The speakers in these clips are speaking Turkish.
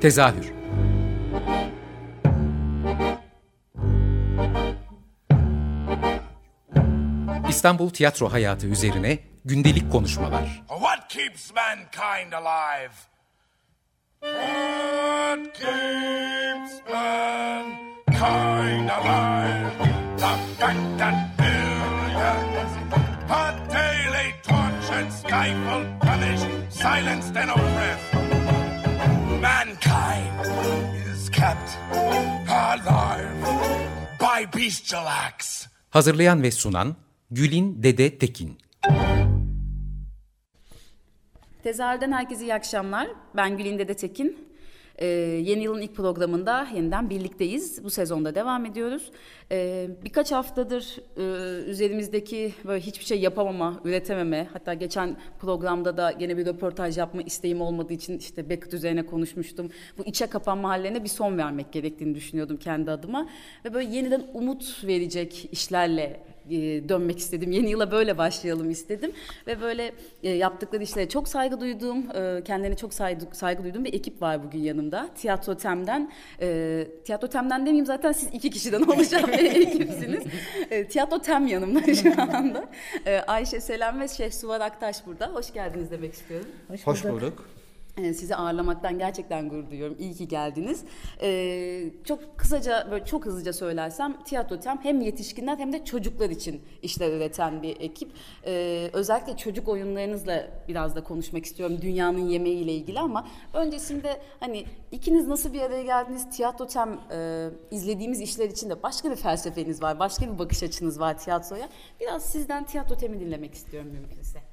Tezahür İstanbul tiyatro hayatı üzerine gündelik konuşmalar. What keeps mankind alive? What keeps mankind alive? The that billions are daily tortured, stifled, punished, silenced, and oppressed. Mankind is kept alive by bestial acts. Hazırlayan ve sunan Gülin Dede Tekin. Tezahürden herkese iyi akşamlar. Ben Gülin Dede Tekin. Ee, yeni yılın ilk programında yeniden birlikteyiz. Bu sezonda devam ediyoruz. Ee, birkaç haftadır e, üzerimizdeki böyle hiçbir şey yapamama, üretememe, hatta geçen programda da yine bir röportaj yapma isteğim olmadığı için işte Beckett üzerine konuşmuştum. Bu içe kapanma hallerine bir son vermek gerektiğini düşünüyordum kendi adıma. Ve böyle yeniden umut verecek işlerle dönmek istedim. Yeni yıla böyle başlayalım istedim. Ve böyle e, yaptıkları işlere çok saygı duyduğum, e, kendilerine çok saygı, saygı duyduğum bir ekip var bugün yanımda. Tiyatro Tem'den. E, Tiyatro Tem'den demeyeyim zaten siz iki kişiden oluşan bir ekipsiniz. E, Tiyatro Tem yanımda şu anda. E, Ayşe Selam ve Şef Suvar Aktaş burada. Hoş geldiniz demek istiyorum. Hoş, Hoş bulduk. Ee, sizi ağırlamaktan gerçekten gurur duyuyorum. İyi ki geldiniz. Ee, çok kısaca, böyle çok hızlıca söylersem Tiyatro Tem hem yetişkinler hem de çocuklar için işler üreten bir ekip. Ee, özellikle çocuk oyunlarınızla biraz da konuşmak istiyorum dünyanın yemeği ile ilgili ama öncesinde hani ikiniz nasıl bir araya geldiniz? Tiyatro Tem e, izlediğimiz işler için de başka bir felsefeniz var, başka bir bakış açınız var tiyatroya. Biraz sizden Tiyatro Tem'i dinlemek istiyorum mümkünse.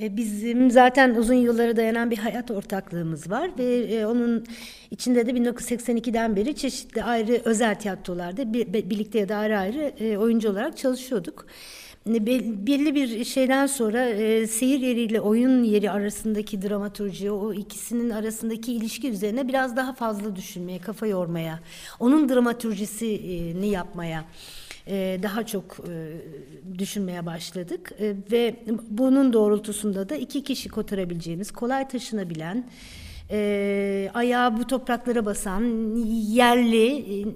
E, bizim zaten uzun yıllara dayanan bir hayat ortaklığımız var ve e, onun içinde de 1982'den beri çeşitli ayrı özel tiyatrolarda birlikte ya da ayrı ayrı e, oyuncu olarak çalışıyorduk. Belli bir şeyden sonra seyir yeriyle oyun yeri arasındaki dramaturji, o ikisinin arasındaki ilişki üzerine biraz daha fazla düşünmeye, kafa yormaya, onun dramaturjisini yapmaya e, daha çok e, düşünmeye başladık. E, ve bunun doğrultusunda da iki kişi kotarabileceğimiz, kolay taşınabilen, ayağı bu topraklara basan, yerli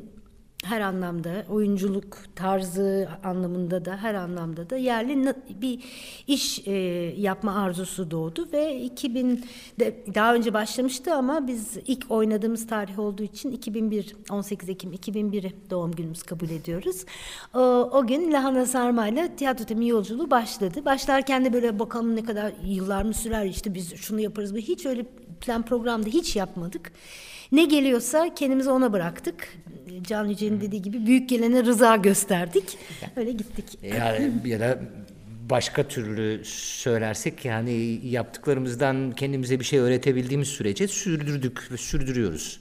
her anlamda oyunculuk tarzı anlamında da her anlamda da yerli bir iş e, yapma arzusu doğdu ve 2000 de daha önce başlamıştı ama biz ilk oynadığımız tarih olduğu için 2001 18 Ekim 2001 doğum günümüz kabul ediyoruz. O, o gün Lahana Sarma ile tiyatro temi yolculuğu başladı. Başlarken de böyle bakalım ne kadar yıllar mı sürer işte biz şunu yaparız. Hiç öyle plan programda hiç yapmadık. Ne geliyorsa kendimizi ona bıraktık. Can Yücel'in dediği gibi büyük gelene rıza gösterdik. Öyle gittik. Yani ya da başka türlü söylersek yani yaptıklarımızdan kendimize bir şey öğretebildiğimiz sürece sürdürdük ve sürdürüyoruz.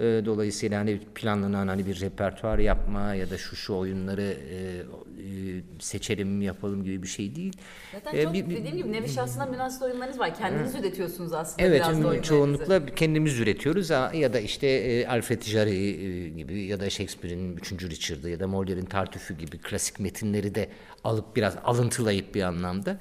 Ee, dolayısıyla hani planlanan hani bir repertuar yapma ya da şu şu oyunları e, e, seçelim yapalım gibi bir şey değil. Zaten ee, çok bir, dediğim gibi nevi şahsına münasır oyunlarınız var. Kendiniz hı. üretiyorsunuz aslında evet, biraz çoğunlukla kendimiz üretiyoruz ya da işte e, Alfred Jarry gibi ya da Shakespeare'in 3. Richard'ı ya da Molière'in Tartüfü gibi klasik metinleri de alıp biraz alıntılayıp bir anlamda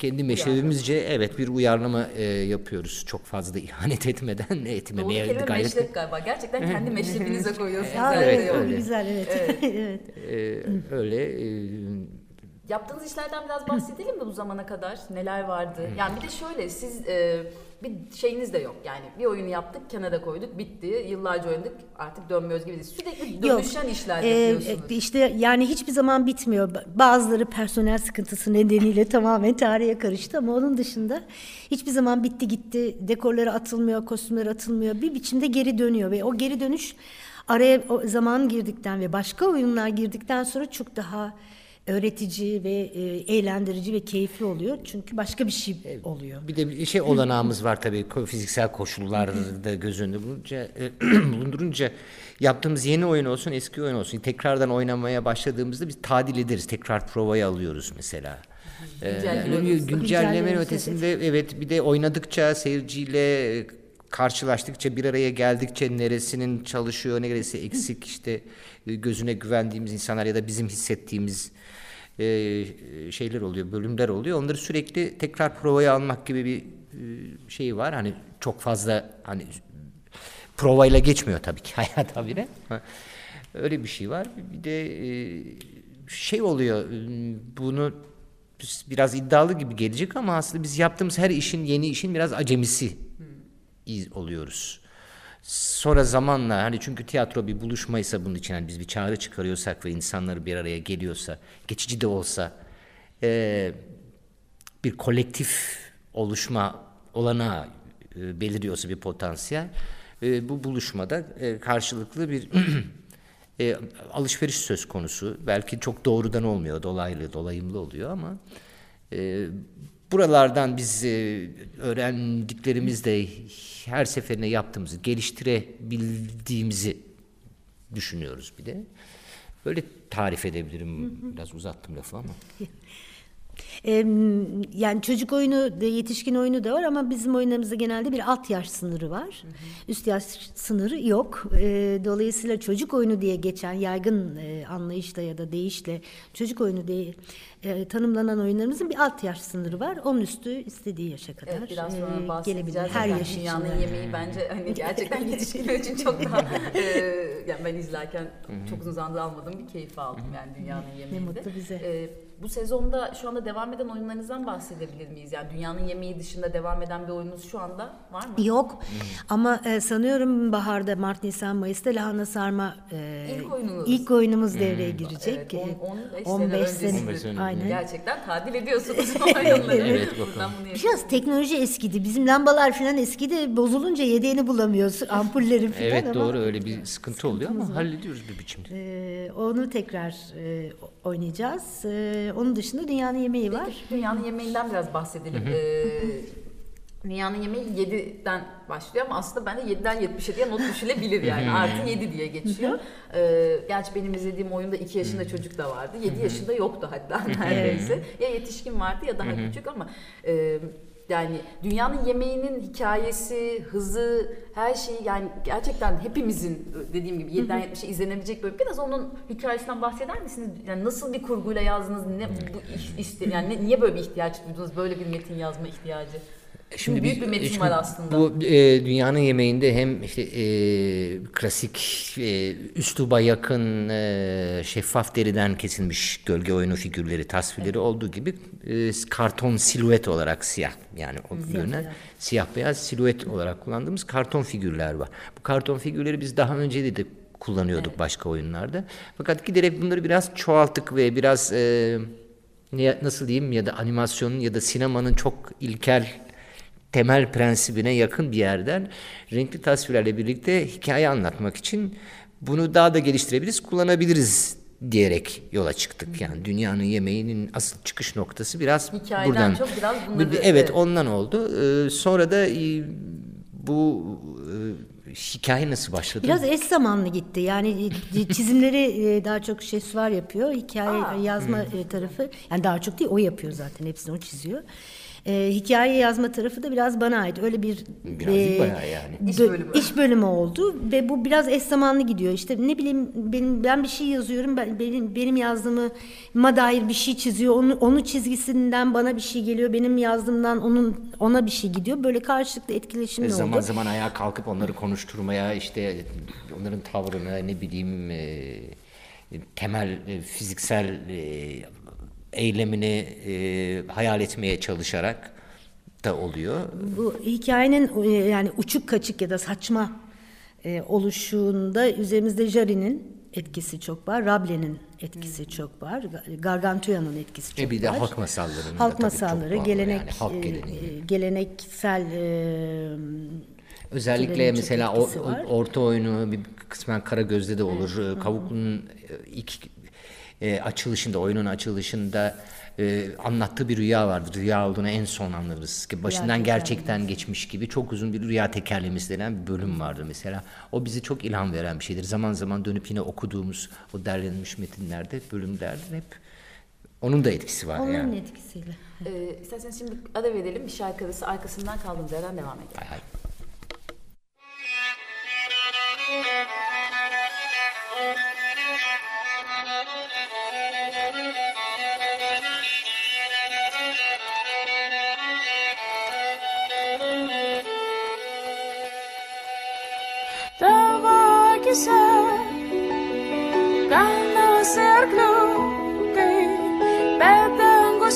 kendi meşrebimizce evet bir uyarlama e, yapıyoruz. Çok fazla ihanet etmeden etmemeye Doğru gayret. meşrep galiba. Gerçekten kendi meşrebinize koyuyorsunuz. Ya, evet, evet, öyle. güzel evet. evet. evet. Ee, öyle. E, Yaptığınız işlerden biraz bahsedelim mi bu zamana kadar? Neler vardı? Yani bir de şöyle siz e, bir şeyiniz de yok. Yani bir oyunu yaptık, kenara koyduk, bitti. Yıllarca oynadık, artık dönmüyoruz gibi değil. Sürekli dönüşen yok. işler ee, yapıyorsunuz. İşte yani hiçbir zaman bitmiyor. Bazıları personel sıkıntısı nedeniyle tamamen tarihe karıştı ama onun dışında hiçbir zaman bitti gitti. Dekorları atılmıyor, kostümler atılmıyor. Bir biçimde geri dönüyor ve o geri dönüş araya o zaman girdikten ve başka oyunlar girdikten sonra çok daha öğretici ve e, eğlendirici ve keyifli oluyor. Çünkü başka bir şey oluyor. Bir de bir şey olanağımız var tabii fiziksel koşullarda göz önünde bulunca, e, bulundurunca yaptığımız yeni oyun olsun eski oyun olsun tekrardan oynamaya başladığımızda biz tadil ederiz. Tekrar provayı alıyoruz mesela. Ee, güncellemenin ötesinde evet bir de oynadıkça seyirciyle karşılaştıkça bir araya geldikçe neresinin çalışıyor neresi eksik işte gözüne güvendiğimiz insanlar ya da bizim hissettiğimiz e, şeyler oluyor, bölümler oluyor. Onları sürekli tekrar provaya almak gibi bir e, şey var. Hani çok fazla hani provayla geçmiyor tabii ki hayat habire. Öyle bir şey var. Bir de e, şey oluyor bunu biraz iddialı gibi gelecek ama aslında biz yaptığımız her işin yeni işin biraz acemisi oluyoruz. Sonra zamanla hani çünkü tiyatro bir buluşmaysa bunun için hani biz bir çağrı çıkarıyorsak ve insanları bir araya geliyorsa geçici de olsa e, bir kolektif oluşma olana e, beliriyorsa bir potansiyel e, bu buluşmada e, karşılıklı bir e, alışveriş söz konusu. Belki çok doğrudan olmuyor, dolaylı, dolayımlı oluyor ama e, buralardan biz e, öğrendiklerimizde her seferinde yaptığımızı geliştirebildiğimizi düşünüyoruz bir de. Böyle tarif edebilirim. Biraz uzattım lafı ama. yani çocuk oyunu da yetişkin oyunu da var ama bizim oyunlarımızda genelde bir alt yaş sınırı var. Hı hı. Üst yaş sınırı yok. dolayısıyla çocuk oyunu diye geçen yaygın anlayışla ya da deyişle çocuk oyunu diye tanımlanan oyunlarımızın bir alt yaş sınırı var. Onun üstü istediği yaşa kadar evet, biraz sonra gelebilir. Her yaş Dünyanın için. yemeği bence hani gerçekten yetişkinler için çok daha e, yani ben izlerken çok uzun zamandır almadığım bir keyif aldım yani dünyanın yemeğinde. Ne mutlu bize. E, bu sezonda şu anda devam eden oyunlarınızdan bahsedebilir miyiz? Yani dünyanın yemeği dışında devam eden bir oyununuz şu anda var mı? Yok. Hmm. Ama e, sanıyorum baharda Mart, Nisan, Mayıs'ta lahana sarma e, ilk oyunumuz, ilk oyunumuz hmm. devreye girecek. Evet, 10, 15, 15 sene, sene, sene. Aynen. Gerçekten tadil ediyorsunuz oyunları. evet, Biraz teknoloji eskidi. Bizim lambalar falan eskidi. Bozulunca yedeğini bulamıyorsun. Ampulleri falan Evet ama doğru öyle bir sıkıntı oluyor ama var. hallediyoruz bir biçimde. Ee, onu tekrar e, oynayacağız. E, onun dışında dünyanın yemeği var. Peki, dünyanın yemeğinden biraz bahsedelim. Ee, dünyanın yemeği 7'den başlıyor ama aslında bende 7'den 77'ye not düşülebilir yani. Artı 7 diye geçiyor. Ee, gerçi benim izlediğim oyunda 2 yaşında çocuk da vardı. 7 yaşında yoktu hatta neredeyse. ya yetişkin vardı ya daha küçük ama e, yani dünyanın yemeğinin hikayesi, hızı, her şeyi yani gerçekten hepimizin dediğim gibi 7'den 70'e izlenebilecek böyle biraz onun hikayesinden bahseder misiniz? Yani nasıl bir kurguyla yazdınız? Ne bu işte yani ne, niye böyle bir ihtiyaç duydunuz? Böyle bir metin yazma ihtiyacı? Şimdi büyük bir metin şimdi var aslında. Bu e, dünyanın yemeğinde hem işte e, klasik e, üsluba yakın e, şeffaf deriden kesilmiş gölge oyunu figürleri, tasvirleri evet. olduğu gibi e, karton silüet olarak siyah yani o yöne siyah beyaz silüet olarak kullandığımız karton figürler var. Bu karton figürleri biz daha önce de kullanıyorduk evet. başka oyunlarda. Fakat giderek bunları biraz çoğalttık ve biraz e, nasıl diyeyim ya da animasyonun ya da sinemanın çok ilkel temel prensibine yakın bir yerden renkli tasvirlerle birlikte hikaye anlatmak için bunu daha da geliştirebiliriz, kullanabiliriz diyerek yola çıktık. Yani dünyanın yemeğinin asıl çıkış noktası biraz Hikayeden buradan. çok biraz bunları... Evet ondan oldu. Ee, sonra da e, bu e, hikaye nasıl başladı? Biraz eş zamanlı gitti. Yani e, çizimleri daha çok Şesvar yapıyor. Hikaye Aa. yazma hmm. tarafı yani daha çok değil o yapıyor zaten. Hepsini o çiziyor. E, hikaye yazma tarafı da biraz bana ait. Öyle bir biraz e, bayağı yani. İş bölümü. iş bölümü oldu ve bu biraz eş zamanlı gidiyor. İşte ne bileyim benim ben bir şey yazıyorum. Ben benim benim yazdığımı ma dair bir şey çiziyor. Onu onun çizgisinden bana bir şey geliyor. Benim yazdığımdan onun ona bir şey gidiyor. Böyle karşılıklı etkileşimli oldu. Zaman zaman ayağa kalkıp onları konuşturmaya işte onların tavrını ne bileyim e, temel e, fiziksel e, eylemini e, hayal etmeye çalışarak da oluyor. Bu hikayenin e, yani uçuk kaçık ya da saçma e, oluşunda üzerimizde Jari'nin etkisi çok var. Rable'nin etkisi hmm. çok var. Gargantua'nın etkisi çok var. E bir de halk masallarının halk da masalları, gelenek yani, halk geleneği. E, geleneksel e, Özellikle mesela o, orta oyunu bir kısmen Kara Gözde de olur. Evet. Kavuklu'nun ilk e, açılışında, oyunun açılışında e, anlattığı bir rüya vardır. Rüya olduğunu en son anlarız. Ki başından gerçekten geçmiş gibi çok uzun bir rüya tekerlemesi denen bir bölüm vardır mesela. O bizi çok ilham veren bir şeydir. Zaman zaman dönüp yine okuduğumuz o derlenmiş metinlerde, bölümlerde hep onun da etkisi var Onun yani. etkisiyle. Ee, isterseniz şimdi ara verelim. Bir şarkı arası arkasından kaldığımız yerden devam edelim. Hay hay.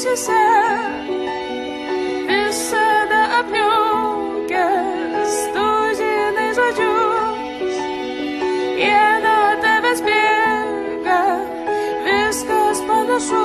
Dangusiuose visada aplinkęs tu žinai žodžius. Jie nuo tavęs bėga, viskas panašu.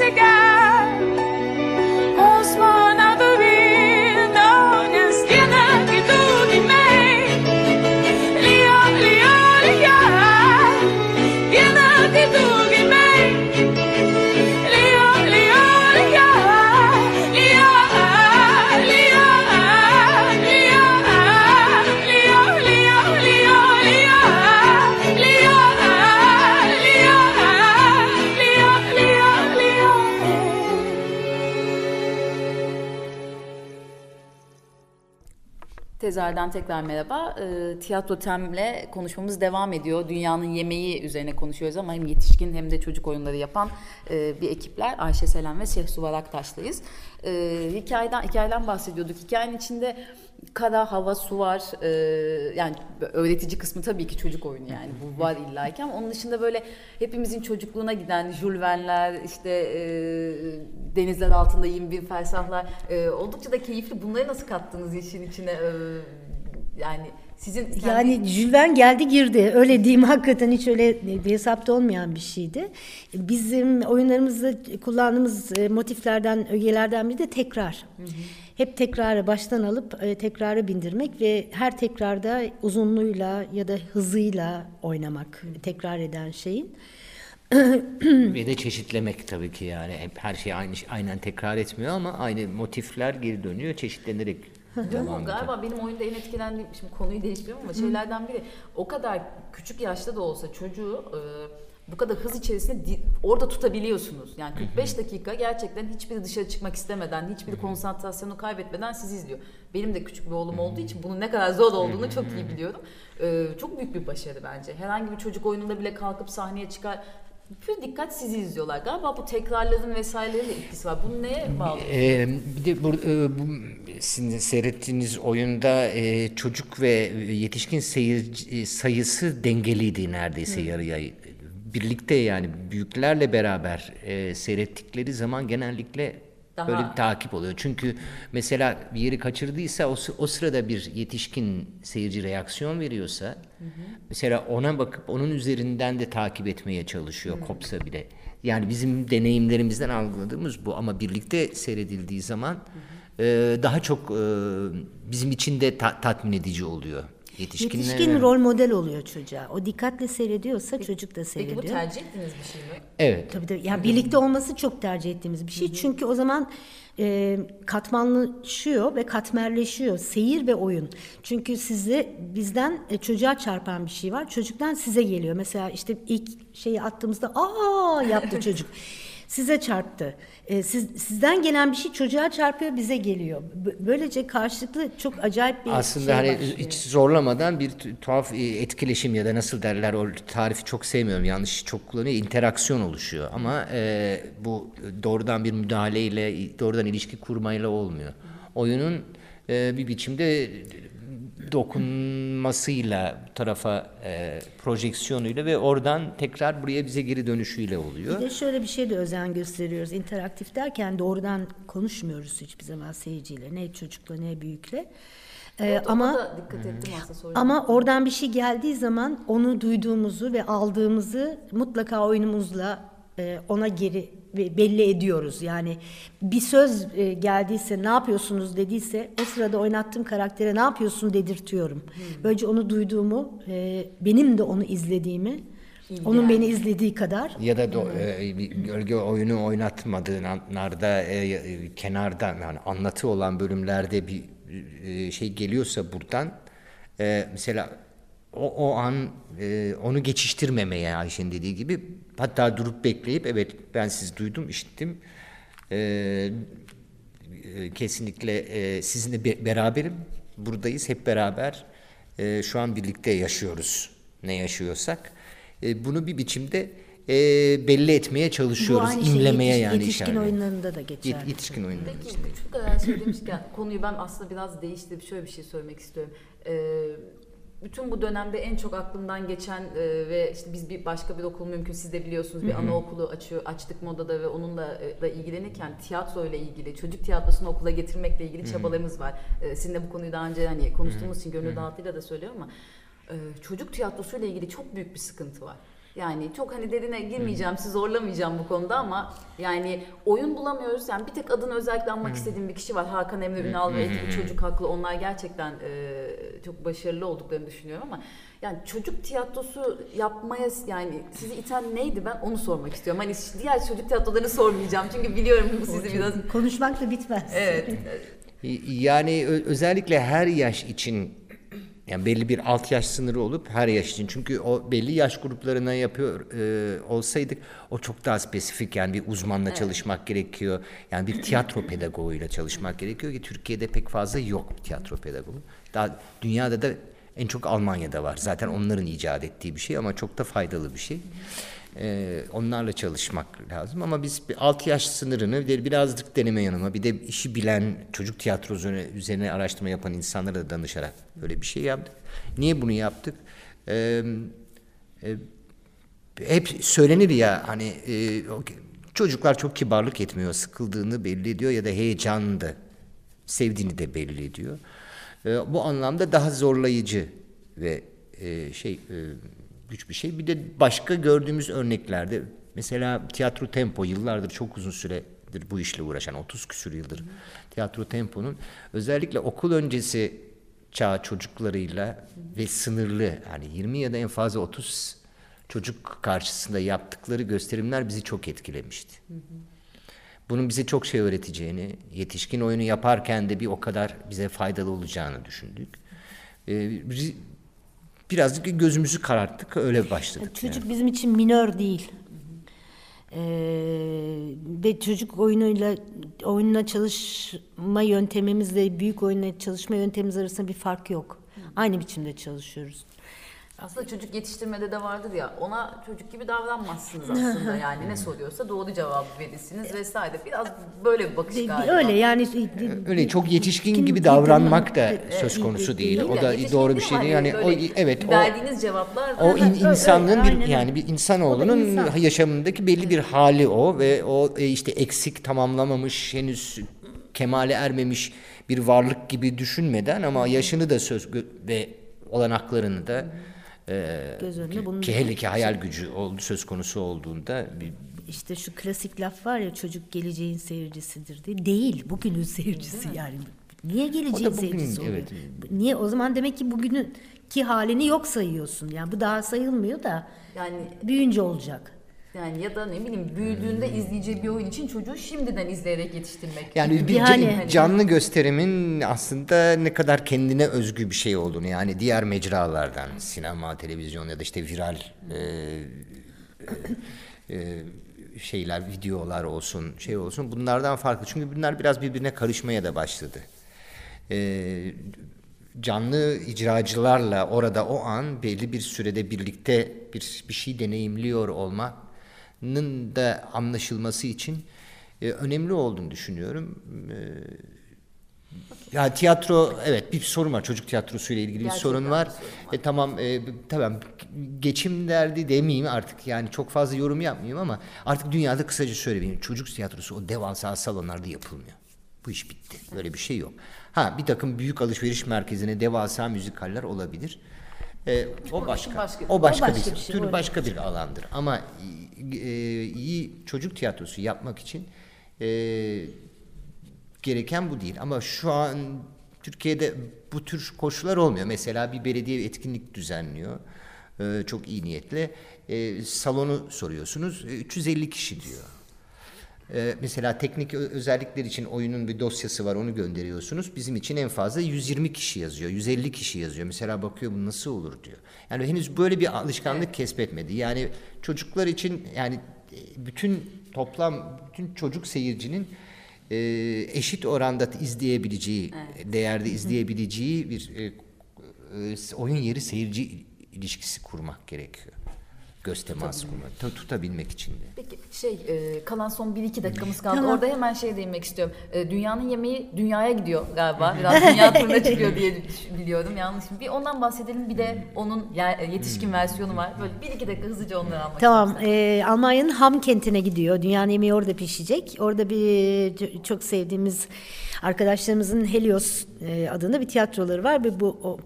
esse. Tezer'den tekrar merhaba. Ee, Tiyatro Tem'le konuşmamız devam ediyor. Dünyanın yemeği üzerine konuşuyoruz ama hem yetişkin hem de çocuk oyunları yapan e, bir ekipler. Ayşe Selen ve Şehsu Varaktaş'tayız. Ee, hikayeden, hikayeden bahsediyorduk. Hikayenin içinde kara, hava, su var. Ee, yani öğretici kısmı tabii ki çocuk oyunu yani. Bu var illaki ama onun dışında böyle hepimizin çocukluğuna giden Jules Verne'ler, işte e, denizler altında 21 fersahlar e, oldukça da keyifli. Bunları nasıl kattınız işin içine? E, yani sizin kendi- Yani Jülven geldi girdi. Öyle diyeyim hakikaten hiç öyle hesapta olmayan bir şeydi. Bizim oyunlarımızda kullandığımız e, motiflerden, ögelerden biri de tekrar. Hep tekrarı baştan alıp e, tekrarı bindirmek ve her tekrarda uzunluğuyla ya da hızıyla oynamak tekrar eden şeyin. Ve de çeşitlemek tabii ki yani. Hep her şey aynı aynen tekrar etmiyor ama aynı motifler geri dönüyor çeşitlenerek devam galiba benim oyunda en etkilendiğim, şimdi konuyu değiştiriyorum ama şeylerden biri o kadar küçük yaşta da olsa çocuğu e, bu kadar hız içerisinde orada tutabiliyorsunuz. Yani 45 dakika gerçekten hiçbiri dışarı çıkmak istemeden, hiçbiri konsantrasyonu kaybetmeden sizi izliyor. Benim de küçük bir oğlum olduğu için bunun ne kadar zor olduğunu çok iyi biliyorum. E, çok büyük bir başarı bence. Herhangi bir çocuk oyununda bile kalkıp sahneye çıkar Pür dikkat sizi izliyorlar. Galiba bu tekrarların vesairelerin de etkisi var. Bunu neye bağlı? Ee, bir de bu, e, bu sizin seyrettiğiniz oyunda e, çocuk ve yetişkin seyirci e, sayısı dengeliydi neredeyse yarıya. Birlikte yani büyüklerle beraber e, seyrettikleri zaman genellikle Daha- böyle bir takip oluyor. Çünkü mesela bir yeri kaçırdıysa o, o sırada bir yetişkin seyirci reaksiyon veriyorsa mesela ona bakıp onun üzerinden de takip etmeye çalışıyor kopsa bile. Yani bizim deneyimlerimizden algıladığımız bu ama birlikte seyredildiği zaman e, daha çok e, bizim için de ta- tatmin edici oluyor. Yetişkinlere. Yetişkin rol model oluyor çocuğa. O dikkatle seyrediyorsa çocuk da Peki seyrediyor. bu tercih ettiğiniz bir şey mi? Evet. Tabii tabii. Yani birlikte olması çok tercih ettiğimiz bir şey. Çünkü o zaman e, katmanlaşıyor ve katmerleşiyor seyir ve oyun. Çünkü size bizden e, çocuğa çarpan bir şey var. Çocuktan size geliyor. Mesela işte ilk şeyi attığımızda aa yaptı çocuk. Size çarptı. E, siz, sizden gelen bir şey çocuğa çarpıyor, bize geliyor. Böylece karşılıklı çok acayip bir Aslında şey hani başlıyor. hiç zorlamadan bir tu- tuhaf e, etkileşim ya da nasıl derler o tarifi çok sevmiyorum yanlış çok kullanıyor interaksiyon oluşuyor ama e, bu doğrudan bir müdahaleyle doğrudan ilişki kurmayla olmuyor. Oyunun e, bir biçimde dokunmasıyla bu tarafa e, projeksiyonuyla ve oradan tekrar buraya bize geri dönüşüyle oluyor. Bir de şöyle bir şey de özen gösteriyoruz. İnteraktif derken doğrudan konuşmuyoruz hiçbir zaman seyirciyle. Ne çocukla ne büyükle. Ee, Ona ama da dikkat ettim aslında ama oradan bir şey geldiği zaman onu duyduğumuzu ve aldığımızı mutlaka oyunumuzla ona geri belli ediyoruz. Yani bir söz e, geldiyse ne yapıyorsunuz dediyse o sırada oynattığım karaktere ne yapıyorsun dedirtiyorum. Böylece onu duyduğumu, e, benim de onu izlediğimi Onun beni izlediği kadar. Ya da do, e, bir gölge oyunu oynatmadığın anlarda e, e, kenarda yani anlatı olan bölümlerde bir e, şey geliyorsa buradan e, mesela o, o an e, onu geçiştirmemeye Ayşe'nin dediği gibi hatta durup bekleyip evet ben sizi duydum işittim e, e, kesinlikle e, sizinle be- beraberim buradayız hep beraber e, şu an birlikte yaşıyoruz ne yaşıyorsak E, bunu bir biçimde e, belli etmeye Bu çalışıyoruz aynı şey imlemeye yetiş- yani yetişkin işaret. oyunlarında da geçerli. Yet- yetişkin oyunları Peki işte. küçük kadar söylemişken konuyu ben aslında biraz değiştirip şöyle bir şey söylemek istiyorum. Ee, bütün bu dönemde en çok aklımdan geçen e, ve işte biz bir başka bir okul mümkün siz de biliyorsunuz bir anaokulu açıyor açtık modada ve onunla e, da ilgilenirken tiyatro ile ilgili çocuk tiyatrosunu okula getirmekle ilgili çabalarımız var. E, sizinle bu konuyu daha önce hani konuştuğumuz için gönül dağıtıyla da söylüyorum ama e, çocuk tiyatrosu ile ilgili çok büyük bir sıkıntı var. Yani çok hani derine girmeyeceğim, sizi zorlamayacağım bu konuda ama yani oyun bulamıyoruz. Yani bir tek adını özellikle anmak istediğim bir kişi var. Hakan Emre Ünal ve ekibi Çocuk Haklı. Onlar gerçekten e, çok başarılı olduklarını düşünüyorum ama yani çocuk tiyatrosu yapmaya yani sizi iten neydi ben onu sormak istiyorum. Hani diğer çocuk tiyatrolarını sormayacağım çünkü biliyorum bu sizi biraz Konuşmak da bitmez. evet Yani özellikle her yaş için yani belli bir alt yaş sınırı olup her yaş için çünkü o belli yaş gruplarına yapıyor e, olsaydık o çok daha spesifik yani bir uzmanla çalışmak gerekiyor. Yani bir tiyatro pedagoğuyla çalışmak gerekiyor ki Türkiye'de pek fazla yok tiyatro pedagoğu. Daha dünyada da en çok Almanya'da var. Zaten onların icat ettiği bir şey ama çok da faydalı bir şey. Ee, onlarla çalışmak lazım ama biz bir 6 yaş sınırını birazcık deneme yanıma bir de işi bilen çocuk tiyatrosu üzerine, araştırma yapan insanlara da danışarak böyle bir şey yaptık. Niye bunu yaptık? Ee, e, hep söylenir ya hani e, çocuklar çok kibarlık etmiyor, sıkıldığını belli ediyor ya da heyecanını da sevdiğini de belli ediyor. E, bu anlamda daha zorlayıcı ve e, şey güç bir şey. Bir de başka gördüğümüz örneklerde mesela tiyatro tempo yıllardır çok uzun süredir bu işle uğraşan 30 küsur yıldır tiyatro temponun özellikle okul öncesi çağ çocuklarıyla ve sınırlı yani 20 ya da en fazla 30 çocuk karşısında yaptıkları gösterimler bizi çok etkilemişti. Bunun bize çok şey öğreteceğini, yetişkin oyunu yaparken de bir o kadar bize faydalı olacağını düşündük. Ee, birazcık gözümüzü kararttık, öyle başladık. Çocuk bizim için minör değil. Ee, ve çocuk oyunuyla oyunla çalışma yöntemimizle büyük oyunla çalışma yöntemimiz arasında bir fark yok. Aynı biçimde çalışıyoruz. Aslında çocuk yetiştirmede de vardır ya ona çocuk gibi davranmazsınız aslında yani ne soruyorsa doğru cevabı verirsiniz vesaire. Biraz böyle bir bakış galiba. Öyle yani Öyle çok yetişkin Kim- gibi davranmak da söz konusu değil. değil O da yetişkin doğru bir şey değil. Yani o böyle evet o verdiğiniz cevaplar O in- insanlığın bir yani bir insanoğlunun insan. yaşamındaki belli bir hali o ve o e, işte eksik tamamlamamış henüz kemale ermemiş bir varlık gibi düşünmeden ama yaşını da söz ve olanaklarını da e, Göz önüne bunu ki hele ki hayal gücü oldu söz konusu olduğunda bir, işte şu klasik laf var ya çocuk geleceğin seyircisidir diye. Değil, bugünün seyircisi yani. Niye geleceğin bugün, seyircisi oluyor? evet. Niye o zaman demek ki bugünün ki halini yok sayıyorsun. Yani bu daha sayılmıyor da Yani büyüyünce olacak. Yani ya da ne bileyim büyüdüğünde izleyeceği bir oyun için çocuğu şimdiden izleyerek yetiştirmek. Yani bir Yani- ca- canlı gösterimin aslında ne kadar kendine özgü bir şey olduğunu yani diğer mecralardan sinema, televizyon ya da işte viral e, e, e, şeyler, videolar olsun, şey olsun bunlardan farklı. Çünkü bunlar biraz birbirine karışmaya da başladı. E, canlı icracılarla orada o an belli bir sürede birlikte bir bir şey deneyimliyor olmanın da anlaşılması için e, önemli olduğunu düşünüyorum. E, ya tiyatro evet bir sorun var çocuk tiyatrosu ile ilgili bir sorun bir var. sorun var. E, tamam e, tamam geçim derdi demeyeyim artık yani çok fazla yorum yapmayayım ama artık dünyada kısaca söyleyeyim çocuk tiyatrosu o devasa salonlarda yapılmıyor. Bu iş bitti. Böyle bir şey yok. Ha bir takım büyük alışveriş merkezine devasa müzikaller olabilir. E, o başka. başka- O başka, o başka bir, bir şey, tür öyle. başka bir alandır. Ama e, iyi çocuk tiyatrosu yapmak için e, gereken bu değil. Ama şu an Türkiye'de bu tür koşullar olmuyor. Mesela bir belediye etkinlik düzenliyor. e, çok iyi niyetle. E, salonu soruyorsunuz. E, 350 kişi diyor. E, mesela teknik özellikler için oyunun bir dosyası var onu gönderiyorsunuz. Bizim için en fazla 120 kişi yazıyor, 150 kişi yazıyor. Mesela bakıyor bu nasıl olur diyor. Yani henüz böyle bir alışkanlık kesbetmedi. Yani çocuklar için yani e, bütün toplam bütün çocuk seyircinin e, eşit oranda izleyebileceği, değerde izleyebileceği bir e, oyun yeri seyirci ilişkisi kurmak gerekiyor. Göz teması kurmak, tu- tutabilmek için de. Peki şey e, kalan son 1-2 dakikamız kaldı. Tamam. Orada hemen şey değinmek istiyorum. E, dünyanın yemeği dünyaya gidiyor galiba. Biraz dünya turuna çıkıyor diye biliyorum. Yanlış mı? Bir ondan bahsedelim. Bir de onun e, yetişkin versiyonu var. Böyle 1-2 dakika hızlıca onları almak Tamam, e, Almanya'nın Ham kentine gidiyor. Dünyanın yemeği orada pişecek. Orada bir çok sevdiğimiz arkadaşlarımızın Helios adında bir tiyatroları var. Ve bu o,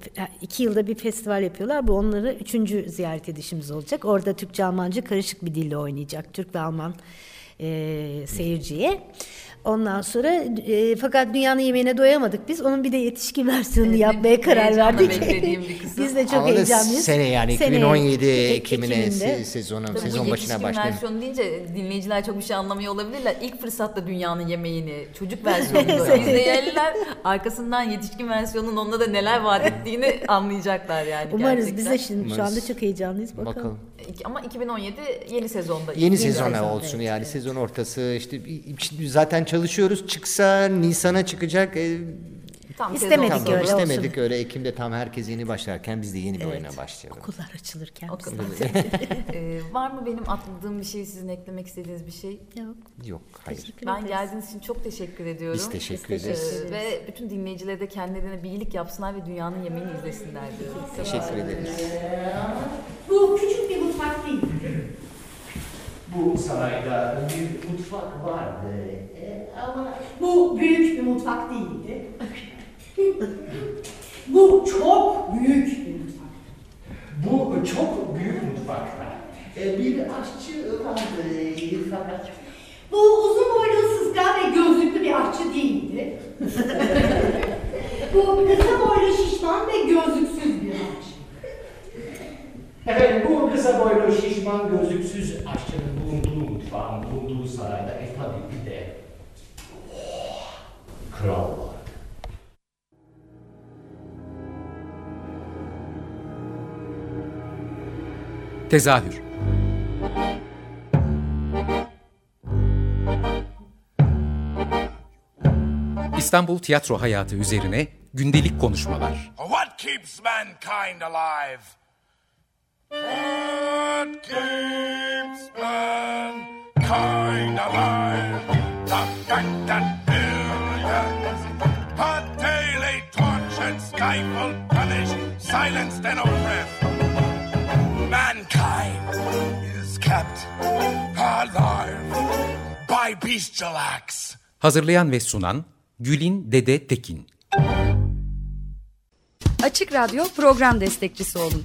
iki yılda bir festival yapıyorlar. Bu onları üçüncü ziyaret edişimiz olacak. Orada Türkçe, Almanca karışık bir dille oynayacak. Türk ve Alman e, seyirciye. Ondan sonra e, fakat dünyanın yemeğine doyamadık biz. Onun bir de yetişkin versiyonunu Evet, yapmaya karar verdik. beklediğim bir kısım. biz de çok Ama heyecanlıyız. Sene yani Sene 2017 Ek- Ekim'ine Ekim'inde. se- sezonu, Tabii sezon bu başına yetişkin başlayan. versiyonu deyince dinleyiciler çok bir şey anlamıyor olabilirler. İlk fırsatta dünyanın yemeğini, çocuk versiyonunu izleyenler arkasından yetişkin versiyonun onunla da neler vaat ettiğini anlayacaklar yani Umarız gerçekten. biz de şimdi şu anda Umarız. çok heyecanlıyız bakalım. Bakalım. Ama 2017 yeni sezonda. Yeni sezona sezon, olsun evet, yani sezon ortası işte zaten çalışıyoruz çıksa Nisan'a çıkacak e, Tam İstemedik tamam, öyle istemedik öyle Ekim'de tam herkes yeni başlarken biz de yeni bir Evet. oyuna başlayalım. Okullar açılırken. O biz- kadar. Ee, var mı benim atladığım bir şey, sizin eklemek istediğiniz bir şey? Yok. Yok hayır. Teşekkür Ben ederiz. geldiğiniz için çok teşekkür ediyorum. Biz teşekkür Ee, ederiz. ve bütün dinleyicilere de kendilerine bir iyilik yapsınlar ve dünyanın yemeğini izlesinler diyorum. Teşekkür ederiz. Bu küçük bir mutfak değil. Bu sarayda bir mutfak vardı E, ama Bu büyük bir mutfak değildi. Bu çok büyük bir mutfak. bu çok büyük mutfakta e, bir aşçı vardı fakat Bu uzun boylu sızgan ve gözlüklü bir aşçı değildi. Bu kısa boylu şişman ve gözlüksüz bir aşçı. efendim bu kısa boylu şişman gözlüksüz aşçının mutfağın bulunduğu sarayda e tabii bir de oh, kral var. Tezahür İstanbul tiyatro hayatı üzerine gündelik konuşmalar. What keeps mankind alive? What keeps mankind alive? The fact that billions are daily tortured, stifled, punished, silenced, and oppressed. Mankind is kept alive by bestial acts. Hazırlayan ve sunan Gülin Dede Tekin. Açık Radyo program destekçisi olun.